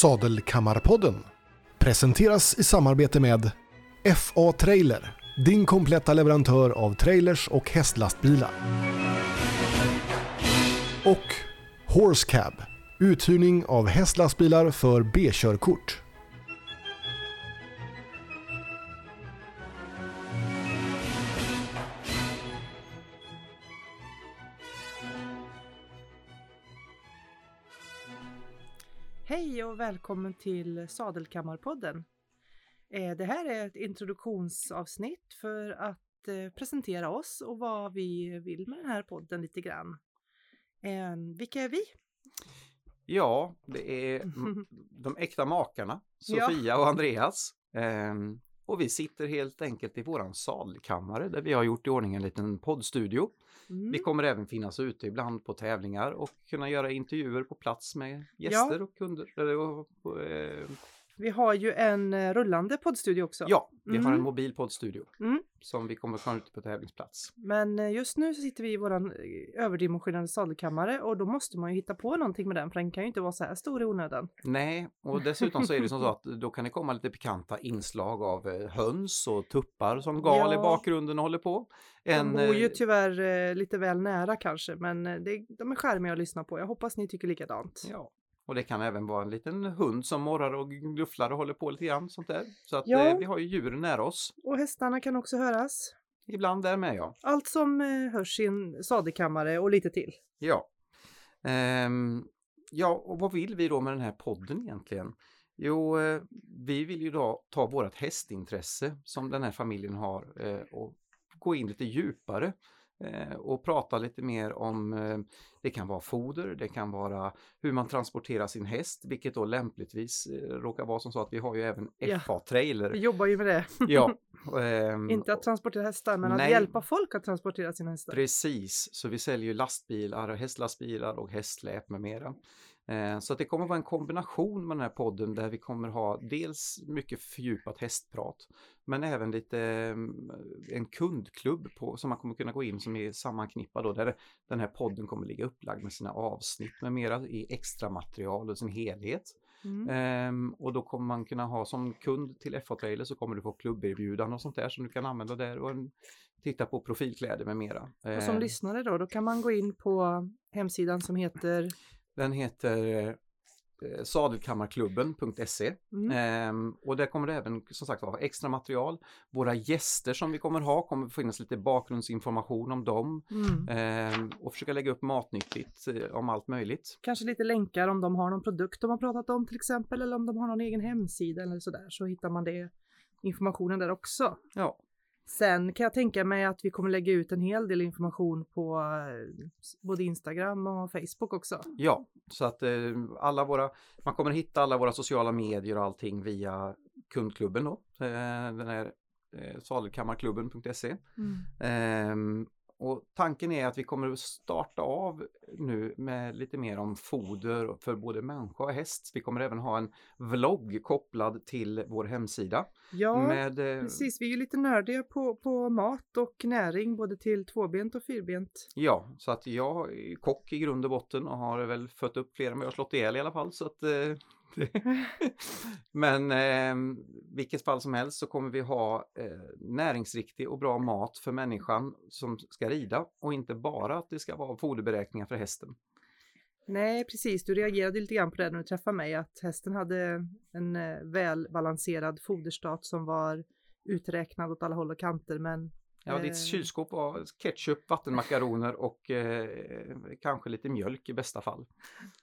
Sadelkammarpodden presenteras i samarbete med FA Trailer, din kompletta leverantör av trailers och hästlastbilar. Och Horsecab, uthyrning av hästlastbilar för B-körkort. Välkommen till Sadelkammarpodden. Eh, Det här är ett introduktionsavsnitt för att eh, presentera oss och vad vi vill med den här podden lite grann. Eh, Vilka är vi? Ja, det är de äkta makarna. Sofia och Andreas. Och vi sitter helt enkelt i våran salkammare där vi har gjort i ordning en liten poddstudio. Mm. Vi kommer även finnas ute ibland på tävlingar och kunna göra intervjuer på plats med gäster och kunder. eller Och, och, eh, Vi har ju en eh, rullande poddstudio också. ja, vi har en Mm. mobil poddstudio Mm. som vi kommer få ut på tävlingsplats. Men eh, just nu så sitter vi i våran eh, överdimensionerade sadelkammare och då måste man ju hitta på någonting med den för den kan ju inte vara så här stor i onödan. Nej, och dessutom så är det som så att då kan det komma lite pikanta inslag av höns och tuppar som gal i Ja. bakgrunden och håller på. De bor ju tyvärr lite väl nära kanske men det, de är charmiga att lyssna på. Jag hoppas ni tycker likadant. Ja, och det kan även vara en liten hund som morrar och glufflar och håller på lite grann sånt där. Så att Ja. eh, vi har ju djuren nära oss. Och hästarna kan också höras. Ibland där med ja. Allt som eh, hörs i en sadelkammare och lite till. Ja. Ehm, ja, och vad vill vi då med den här podden egentligen? Jo, eh, vi vill ju då ta vårt hästintresse som den här familjen har eh, och gå in lite djupare eh, och prata lite mer om, eh, det kan vara foder, det kan vara hur man transporterar sin häst, vilket då lämpligtvis eh, råkar vara som så att vi har ju även Ja. FA-trailer. Vi jobbar ju med det. Ja. ehm, Inte att transportera hästar men att Nej. hjälpa folk att transportera sina hästar. Precis, så vi säljer ju lastbilar, hästlastbilar och hästsläp med mera. Eh, Så det kommer vara en kombination med den här podden där vi kommer ha dels mycket fördjupat hästprat men även lite mm, en kundklubb på, som man kommer kunna gå in som är sammanknippad då, där den här podden kommer ligga upplagd med sina avsnitt med mera i extra material och sin helhet. Mm. Ehm, och då kommer man kunna ha som kund till FA Trailer så kommer du få klubberbjudanden och sånt där som du kan använda där och en, titta på profilkläder med mera. Och som Ehm, lyssnare då, då kan man gå in på hemsidan som heter Den heter eh, sadelkammarklubben.se mm, Ehm, och där kommer det även som sagt vara extra material. Våra gäster som vi kommer ha kommer finnas lite bakgrundsinformation om dem mm. ehm, och försöka lägga upp matnyttigt eh, om allt möjligt. Kanske lite länkar om de har någon produkt de har pratat om till exempel eller om de har någon egen hemsida eller sådär så hittar man det informationen där också. Ja, Sen kan jag tänka mig att vi kommer lägga ut en hel del information på eh, både Instagram och Facebook också. ja så att eh, alla våra, man kommer hitta alla våra sociala medier och allting via kundklubben då. Eh, den är eh, sadelkammarklubben.se Ehm, och tanken är att vi kommer att starta av nu med lite mer om foder för både människa och häst. Vi kommer även ha en vlogg kopplad till vår hemsida. Ja, med, eh, precis. Vi är ju lite nördiga på, på mat och näring både till tvåbent och fyrbent. Ja, så att jag är kock i grund och botten och har väl fött upp fler än vad jag har slått ihjäl i alla fall. Så att, eh, Men eh, vilket fall som helst så kommer vi ha eh, näringsriktig och bra mat för människan som ska rida och inte bara att det ska vara foderberäkningar för hästen. Nej, precis. Du reagerade lite grann på det när du träffade mig, att hästen hade en eh, välbalanserad foderstat som var uträknad åt alla håll och kanter, men Ja, Eh. ditt kylskåp var ketchup, vattenmakaroner och eh, kanske lite mjölk i bästa fall.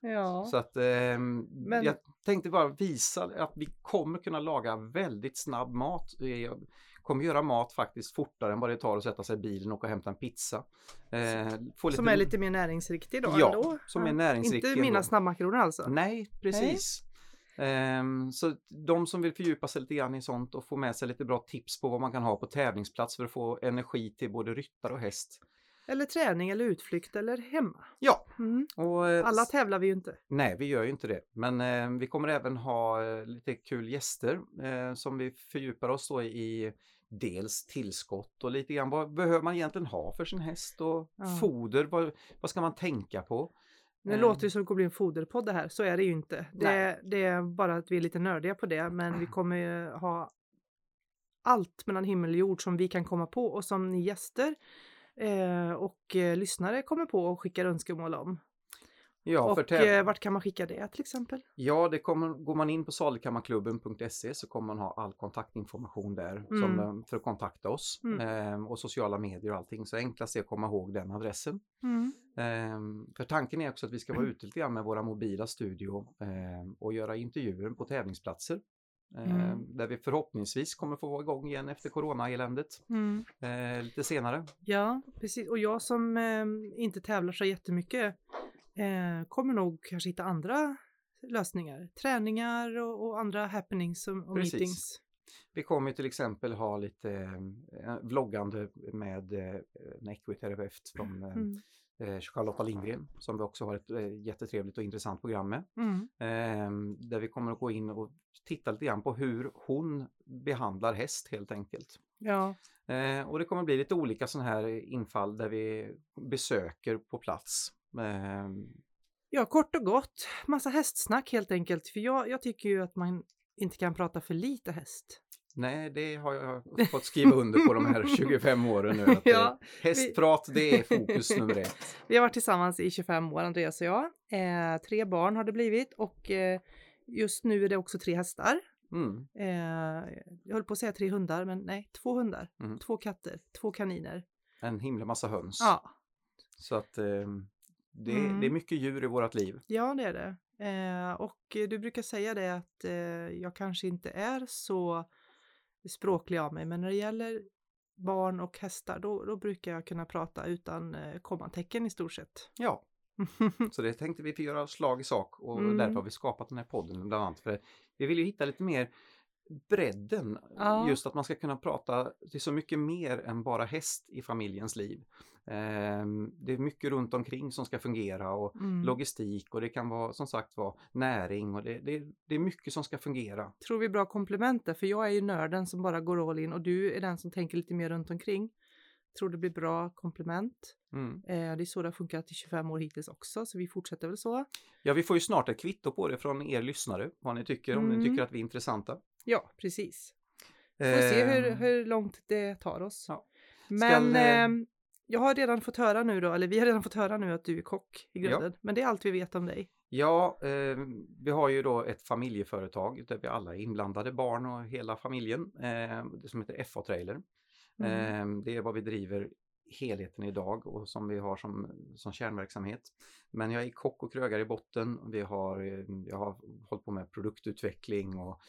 ja. Så att eh, Men- jag tänkte bara visa att vi kommer kunna laga väldigt snabb mat. Jag kommer göra mat faktiskt fortare än vad det tar att sätta sig i bilen och åka och hämta en pizza. Eh, få Som är lite mer näringsriktig då Ja, ändå. som är näringsriktig Inte mina snabbmakaroner alltså? Nej, precis. Ehm, så de som vill fördjupa sig lite grann i sånt och få med sig lite bra tips på vad man kan ha på tävlingsplats för att få energi till både ryttare och häst. Eller träning eller utflykt eller hemma. Ja, Mm. och eh, Alla tävlar vi ju inte. Nej, vi gör ju inte det. Men eh, vi kommer även ha eh, lite kul gäster eh, som vi fördjupar oss då i dels tillskott och lite grann vad behöver man egentligen ha för sin häst och Ja. foder, vad, vad ska man tänka på? Nu Eh. låter det som att det kommer bli en foderpodd det här, så är det ju inte. Det, det är bara att vi är lite nördiga på det, men vi kommer ju ha allt mellan himmel och jord som vi kan komma på och som ni gäster eh, och eh, lyssnare kommer på och skickar önskemål om. Ja, och eh, vart kan man skicka det till exempel? Ja, det kommer, går man in på sadelkammarklubben.se så kommer man ha all kontaktinformation där som, Mm. eh, för att kontakta oss Mm. ehm, och sociala medier och allting. Så enklast är att komma ihåg den adressen. Mm. Ehm, för tanken är också att vi ska vara ute lite grann med våra mobila studio ehm, och göra intervjuer på tävlingsplatser. ehm, Mm. Där vi förhoppningsvis kommer få vara igång igen efter corona-eländet Mm. eh, lite senare. Ja, precis. Och jag som eh, inte tävlar så jättemycket eh, kommer nog kanske hitta andra lösningar. Träningar och, och andra happenings och, och meetings. Vi kommer till exempel ha lite eh, vloggande med eh, en equiterapeut från eh, Mm. eh, Charlotta Lindgren som vi också har ett eh, jättetrevligt och intressant program med. Mm. Eh, där vi kommer att gå in och titta lite grann på hur hon behandlar häst helt enkelt. Ja, Eh, och det kommer bli lite olika sådana här infall där vi besöker på plats. Eh, Ja, kort och gott. Massa hästsnack helt enkelt. För jag, jag tycker ju att man inte kan prata för lite häst. nej, det har jag fått skriva under på de här 25 åren nu. Att, Ja, hästprat, det är fokus nummer ett. Vi har varit tillsammans i 25 år, Andreas och jag. Eh, tre barn har det blivit och eh, just nu är det också tre hästar. Mm. Eh, jag höll på att säga tre hundar, men nej, två hundar, Mm. två katter, två kaniner. En himla massa höns. Ja, Så att eh, det, Mm. det är mycket djur i vårt liv. ja det är det. Eh, och eh, du brukar säga det att eh, jag kanske inte är så språklig av mig, men när det gäller barn och hästar, då, då brukar jag kunna prata utan eh, kommatecken i stort sett. Ja, så det tänkte vi få göra slag i sak och Mm. därför har vi skapat den här podden bland annat. För vi vill ju hitta lite mer bredden, Ja. just att man ska kunna prata till så mycket mer än bara häst i familjens liv. Ehm, Det är mycket runt omkring som ska fungera och Mm. logistik och det kan vara som sagt vara näring och det, det, det är mycket som ska fungera. tror vi bra komplement där, för jag är ju nörden som bara går all in och du är den som tänker lite mer runt omkring. Tror det blir bra komplement. Mm. Eh, det är så det har funkat i 25 år hittills också, så vi fortsätter väl så. Ja, vi får ju snart ett kvitto på det från er lyssnare, vad ni tycker, om Mm. ni tycker att vi är intressanta. Ja, precis. Får se hur, Ehm, hur långt det tar oss. Ja. Men eh, ehm, jag har redan fått höra nu då, eller vi har redan fått höra nu att du är kock i Ja. grunden. Men det är allt vi vet om dig. Ja, eh, vi har ju då ett familjeföretag där vi alla är inblandade, barn och hela familjen, eh, som heter FA Trailer. Mm. Eh, det är vad vi driver helheten idag och som vi har som, som kärnverksamhet. Men jag är kock och krögare i botten. Vi har, eh, jag har hållit på med produktutveckling och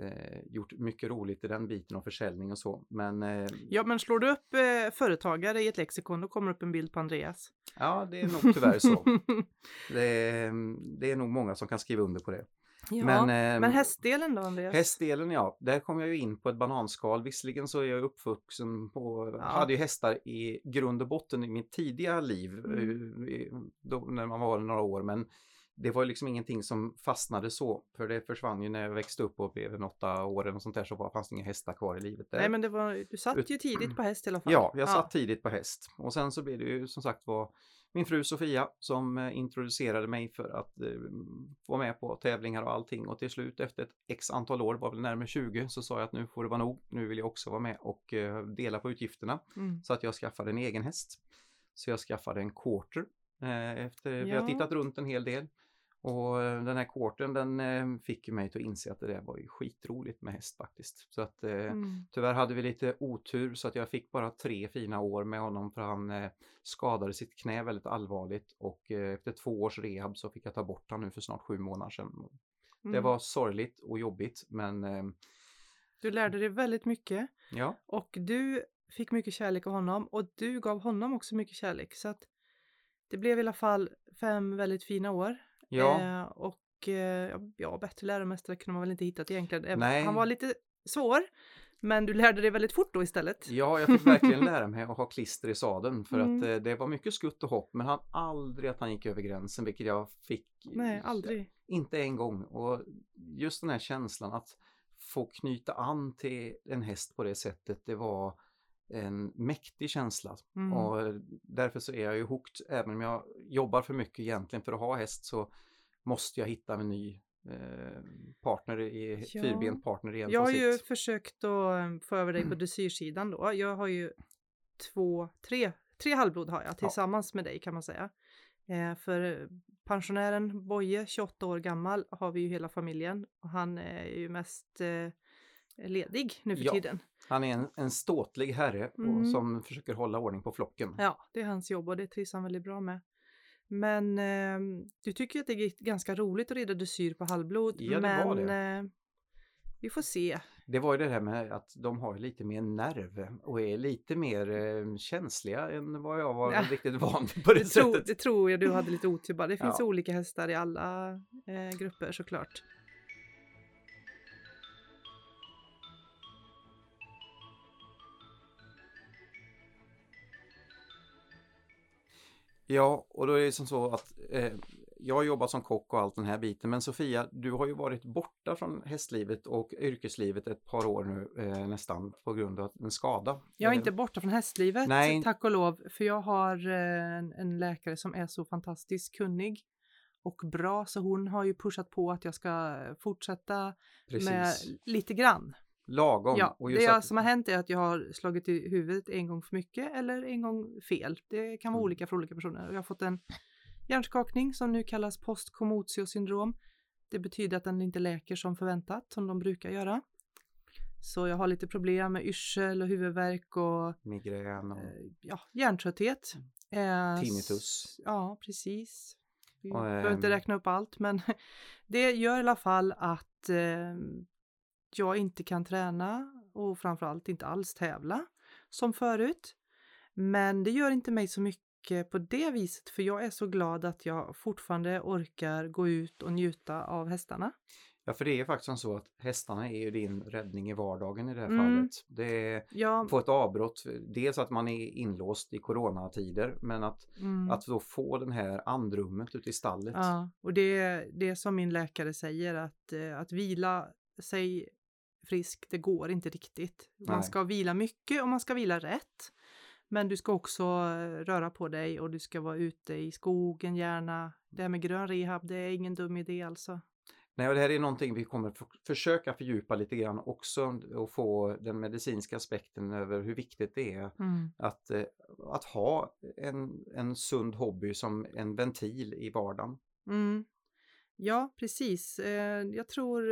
eh, gjort mycket roligt i den biten och försäljning och så. Men eh, Ja, men slår du upp eh, företagare i ett lexikon, då kommer upp en bild på Andreas. ja, det är nog tyvärr så. Det är, det är nog många som kan skriva under på det. ja, Men, men, ehm, hästdelen då, Andreas? Hästdelen ja, där kom jag ju in på ett bananskal. Visserligen så är jag uppvuxen på, Ja. hade ju hästar i grund och botten i mitt tidiga liv, Mm. eh, då, när man var några år, men det var liksom ingenting som fastnade så, för det försvann ju när jag växte upp och blev en åtta år eller något sånt där så var, fanns det inga hästar kvar i livet där. Nej, men det var, du satt ju tidigt på häst i alla fall. Ja, jag satt tidigt på häst och sen så blev det ju som sagt var min fru Sofia som eh, introducerade mig för att eh, vara med på tävlingar och allting och till slut efter ett x antal år, var väl närmare 20, så sa jag att nu får det vara nog. Nu vill jag också vara med och eh, dela på utgifterna Mm. så att jag skaffade en egen häst. Så jag skaffade en quarter eh, efter vi har Ja. tittat runt en hel del. Och eh, den här quartern den eh, fick mig att inse att det där var ju skitroligt med häst faktiskt. Så att eh, Mm. Tyvärr hade vi lite otur så att jag fick bara tre fina år med honom för han skadade sitt knä väldigt allvarligt och efter två års rehab så fick jag ta bort honom nu för snart sju månader sedan. Det Mm. var sorgligt och jobbigt men Du lärde dig väldigt mycket ja, och du fick mycket kärlek av honom och du gav honom också mycket kärlek. Så att det blev i alla fall fem väldigt fina år. Ja, Eh, och eh, ja, bättre läromästare kunde man väl inte hittat egentligen. Nej. Han var lite svår, men du lärde dig väldigt fort då istället. ja, jag fick verkligen lära mig att ha klister i sadeln för Mm. att eh, det var mycket skutt och hopp men han aldrig att han gick över gränsen vilket jag fick Nej, aldrig. Inte en gång. Och just den här känslan att få knyta an till en häst på det sättet, det var en mäktig känsla. Mm. Och därför så är jag ju hooked, även om jag jobbar för mycket egentligen för att ha häst så måste jag hitta en ny eh, partner, i, Ja. fyrbent partner igen Jag har ju sikt. försökt att eh, få över dig på dressyrsidan då. Jag har ju två, tre, tre halvblod har jag tillsammans med dig kan man säga. Eh, för pensionären Boje, 28 år gammal, har vi ju hela familjen och han är ju mest eh, ledig nu för Ja. tiden. Han är en, en ståtlig herre Mm. och, som försöker hålla ordning på flocken. Ja, det är hans jobb och det trivs han väldigt bra med. Men eh, du tycker att det är ganska roligt att rida dressyr på halvblod. Ja, det men var det. Eh, vi får se. Det var ju det här med att de har lite mer nerv och är lite mer eh, känsliga än vad jag var Ja. riktigt van vid på det, Det, tro, sättet. det tror jag du hade lite otur bara. Det finns Ja. olika hästar i alla eh, grupper såklart. Ja, och då är det som så att eh, jag har jobbat som kock och allt den här biten, men Sofia, du har ju varit borta från hästlivet och yrkeslivet ett par år nu eh, nästan på grund av en skada. Jag är inte borta från hästlivet, Nej. tack och lov, för jag har eh, en, en läkare som är så fantastiskt kunnig och bra, så hon har ju pushat på att jag ska fortsätta Precis. med lite grann. Lagom. Ja, och det att- som har hänt är att jag har slagit i huvudet en gång för mycket eller en gång fel. Det kan vara Mm. olika för olika personer. Jag har fått en hjärnskakning som nu kallas postkomotio-syndrom. Det betyder att den inte läker som förväntat, som de brukar göra. Så jag har lite problem med yrsel och huvudvärk och migrän och eh, ja, hjärntrötthet. Eh, Tinnitus. Ja, precis. Vi Och, behöver inte ehm, räkna upp allt, men det gör i alla fall att eh, jag inte kan träna och framförallt inte alls tävla som förut. Men det gör inte mig så mycket på det viset, för jag är så glad att jag fortfarande orkar gå ut och njuta av hästarna. Ja, för det är faktiskt så att hästarna är ju din räddning i vardagen i det här Mm. fallet. Det är Jag, få ett avbrott, dels att man är inlåst i coronatider, men att, mm. att då få den här andrummet ute i stallet. Ja, och det är det som min läkare säger att, eh, att vila sig frisk, det går inte riktigt. Man Nej. ska vila mycket och man ska vila rätt. Men du ska också eh, röra på dig och du ska vara ute i skogen gärna. Det här med grön rehab, det är ingen dum idé alltså. Nej, och det här är någonting vi kommer för, försöka fördjupa lite grann också och få den medicinska aspekten över hur viktigt det är att, eh, att ha en, en sund hobby som en ventil i vardagen. Mm. Ja, precis. Eh, Jag tror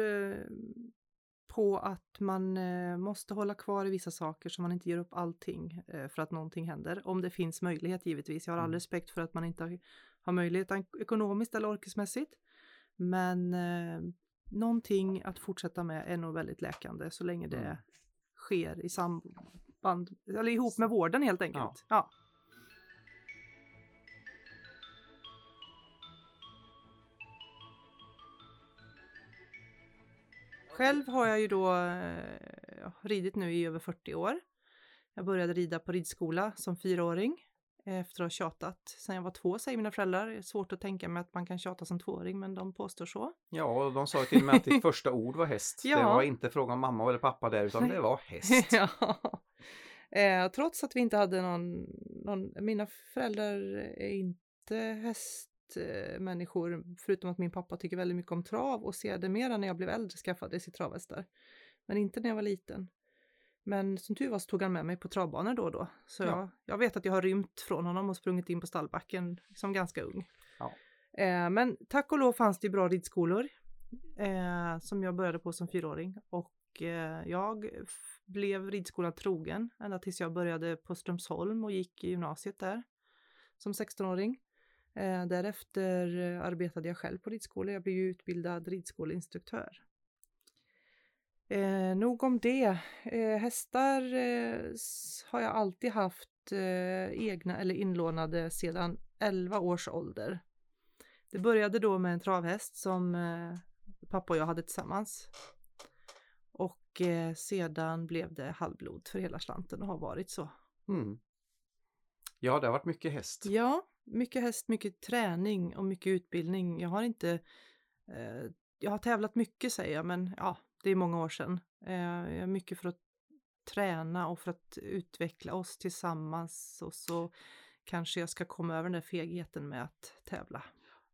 på att man eh, måste hålla kvar i vissa saker så man inte ger upp allting eh, för att någonting händer. Om det finns möjlighet givetvis. Jag har all Mm. respekt för att man inte har- möjlighet ekonomiskt eller yrkesmässigt. Men eh, någonting att fortsätta med är nog väldigt läkande så länge det Mm. sker i samband, eller ihop med vården helt enkelt. Ja. Själv har jag ju då eh, ridit nu i över 40 år. Jag började rida på ridskola som fyraåring efter att ha tjatat sedan jag var två säger mina föräldrar. Det är svårt att tänka mig att man kan tjata som tvååring men de påstår så. Ja, de sa till och med att ditt första ord var häst. Det Ja. var inte fråga om mamma eller pappa där, utan det var häst. ja. eh, trots att vi inte hade någon, någon mina föräldrar är inte hästmänniskor förutom att min pappa tycker väldigt mycket om trav och sedermera när jag blev äldre skaffade sig travhästar. Men inte när jag var liten. Men som tur var så tog han med mig på travbanor då och då. Så Ja. jag, jag vet att jag har rymt från honom och sprungit in på stallbacken som ganska ung. Ja. Eh, men tack och lov fanns det bra ridskolor eh, som jag började på som fyraåring. Och eh, jag blev ridskolan trogen ända tills jag började på Strömsholm och gick i gymnasiet där som 16-åring. Eh, därefter arbetade jag själv på ridskola. Jag blev utbildad ridskoleinstruktör. Eh, nog om det. Eh, hästar eh, har jag alltid haft eh, egna eller inlånade sedan 11 års ålder. Det började då med en travhäst som eh, pappa och jag hade tillsammans. Och eh, sedan blev det halvblod för hela slanten och har varit så. Mm. Ja, det har varit mycket häst. Ja, mycket häst, mycket träning och mycket utbildning. Jag har inte... Eh, jag har tävlat mycket säger jag, men ja, det är många år sedan. Eh, jag är mycket för att träna och för att utveckla oss tillsammans och så kanske jag ska komma över den där fegheten med att tävla.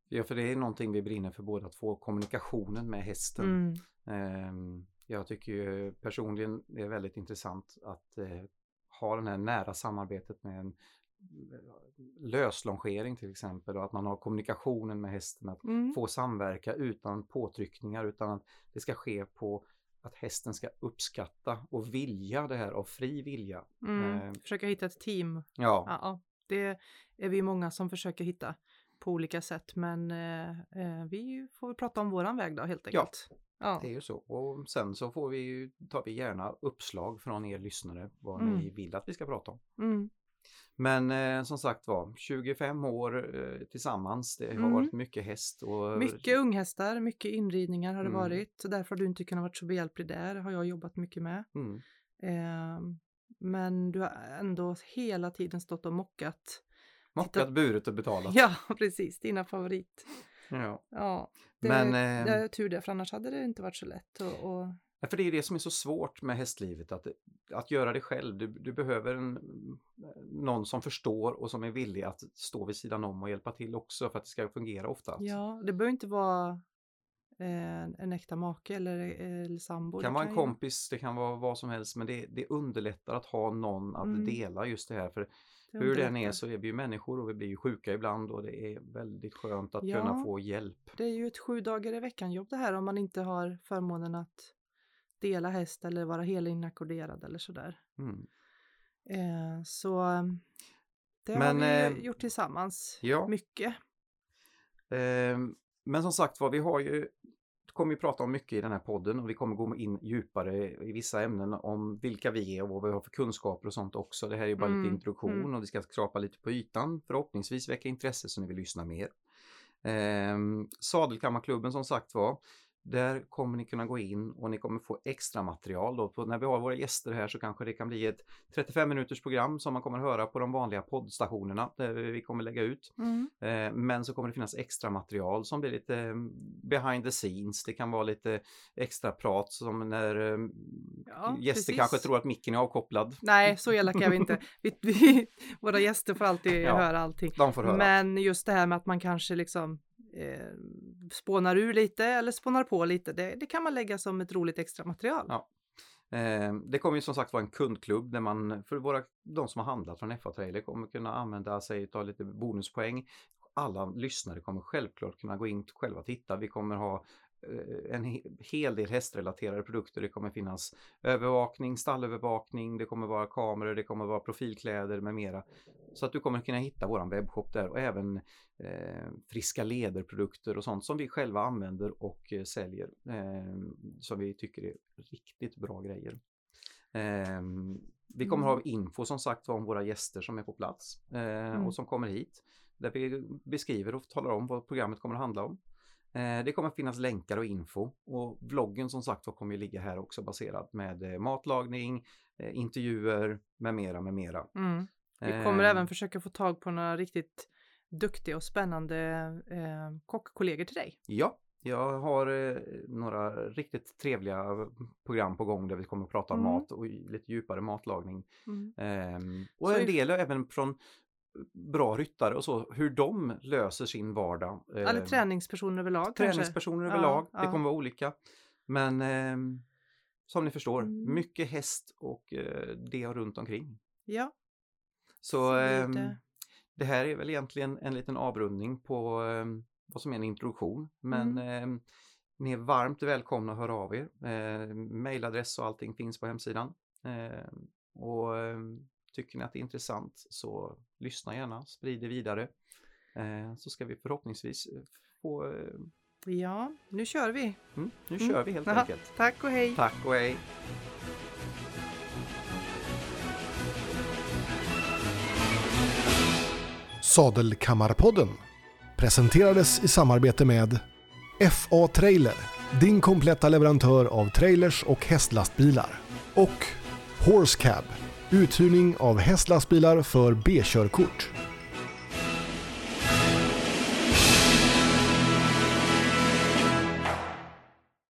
Ja, för det är någonting vi brinner för båda två, kommunikationen med hästen. Mm. Ehm, Jag tycker ju personligen det är väldigt intressant att eh, ha den här nära samarbetet med en eh, löslongering till exempel och att man har kommunikationen med hästen, att Mm. få samverka utan påtryckningar utan att det ska ske på att hästen ska uppskatta och vilja det här av fri vilja. Mm. Eh, Försöka hitta ett team. Ja, Ja, ja, det är vi många som försöker hitta på olika sätt men eh, eh, vi får prata om våran väg då helt Ja. enkelt. Ja. det är ju så. Och sen så får vi ju, tar vi gärna uppslag från er lyssnare vad Mm. ni vill att vi ska prata om. Men eh, som sagt var, 25 år eh, tillsammans, det har Mm. varit mycket häst och Mycket unghästar, mycket inridningar har det Mm. varit. Så därför har du inte kunnat vara så behjälplig där, har jag jobbat mycket med. Mm. Ehm, men du har ändå hela tiden stått och mockat. Mockat, buret och betalat. Ja, precis, dina favorit. Ja. Ja, det, Men, det eh, är tur det, för annars hade det inte varit så lätt. Och, och, Ja, För det är det som är så svårt med hästlivet, att, att göra det själv. Du, du behöver en, någon som förstår och som är villig att stå vid sidan om och hjälpa till också för att det ska fungera oftast. ja, det behöver inte vara eh, en äkta make eller, eller sambo. Det kan vara en kompis, det kan vara vad som helst, men det, det underlättar att ha någon att Mm. dela just det här. För det hur det än är så är vi ju människor och vi blir ju sjuka ibland och det är väldigt skönt att Ja. kunna få hjälp. Det är ju ett sju dagar i veckan jobb det här om man inte har förmånen att dela häst eller vara helinackorderad eller sådär. Mm. Eh, så eh, det har Men, vi eh, gjort tillsammans. Ja. Mycket. Ehm, Men som sagt var, vi har ju kommer ju prata om mycket i den här podden och vi kommer gå in djupare i vissa ämnen om vilka vi är och vad vi har för kunskaper och sånt också. Det här är ju bara Mm, lite introduktion mm. och vi ska skrapa lite på ytan. Förhoppningsvis väcka intresse så ni vill lyssna mer. Ehm, Sadelkammarklubben som sagt var, där kommer ni kunna gå in och ni kommer få extra material. Då. På, när vi har våra gäster här så kanske det kan bli ett 35 minuters program som man kommer höra på de vanliga poddstationerna där vi kommer lägga ut. Mm. Eh, Men så kommer det finnas extra material som blir lite eh, behind the scenes. Det kan vara lite extra prat som när eh, Ja, gäster precis. kanske tror att micken är avkopplad. Nej, så elaka är vi inte. Vi, vi, våra gäster får alltid Ja, höra allting. De får höra. Men just det här med att man kanske liksom eh, spånar ur lite eller spånar på lite, det, det kan man lägga som ett roligt extra material. Ja. Eh, Det kommer ju som sagt vara en kundklubb där man, för våra, de som har handlat från FA Trailer kommer kunna använda sig av lite bonuspoäng. Alla lyssnare kommer självklart kunna gå in själva och titta. Vi kommer ha en he- hel del hästrelaterade produkter. Det kommer finnas övervakning, stallövervakning, det kommer vara kameror, det kommer vara profilkläder med mera. Så att du kommer kunna hitta våran webbshop där och även eh, friska lederprodukter och sånt som vi själva använder och eh, säljer. Eh, som vi tycker är riktigt bra grejer. Eh, vi kommer Mm. ha info som sagt om våra gäster som är på plats eh, Mm. och som kommer hit. Där vi beskriver och talar om vad programmet kommer att handla om. Eh, Det kommer finnas länkar och info och vloggen som sagt kommer ju ligga här också baserad med eh, matlagning, eh, intervjuer med mera med mera. Mm. Vi kommer Eh, även försöka få tag på några riktigt duktiga och spännande eh, kockkollegor till dig. Ja, jag har eh, några riktigt trevliga program på gång där vi kommer att prata om Mm. mat och lite djupare matlagning. Mm. Ehm, och Så en del även från bra ryttare och så, hur de löser sin vardag. Eller Ehm, träningspersoner överlag kanske. träningspersoner Ja, överlag. Det ja. kommer vara olika. Men ehm, som ni förstår, Mm. mycket häst och eh, det runt omkring. Ja, Så ehm, det. det här är väl egentligen en liten avrundning på ehm, vad som är en introduktion. Men Mm. ehm, ni är varmt välkomna att höra av er. Eh, mailadress och allting finns på hemsidan. Ehm, och tycker ni att det är intressant så lyssna gärna, sprid det vidare. Eh, så ska vi förhoppningsvis eh, få... Eh, ja, nu kör vi. mm, nu Mm. kör vi helt Jaha, enkelt. Tack och hej. Tack och hej! Sadelkammarpodden presenterades i samarbete med FA Trailer, din kompletta leverantör av trailers och hästlastbilar. Och Horse Cab, uthyrning av hästlastbilar för B-körkort.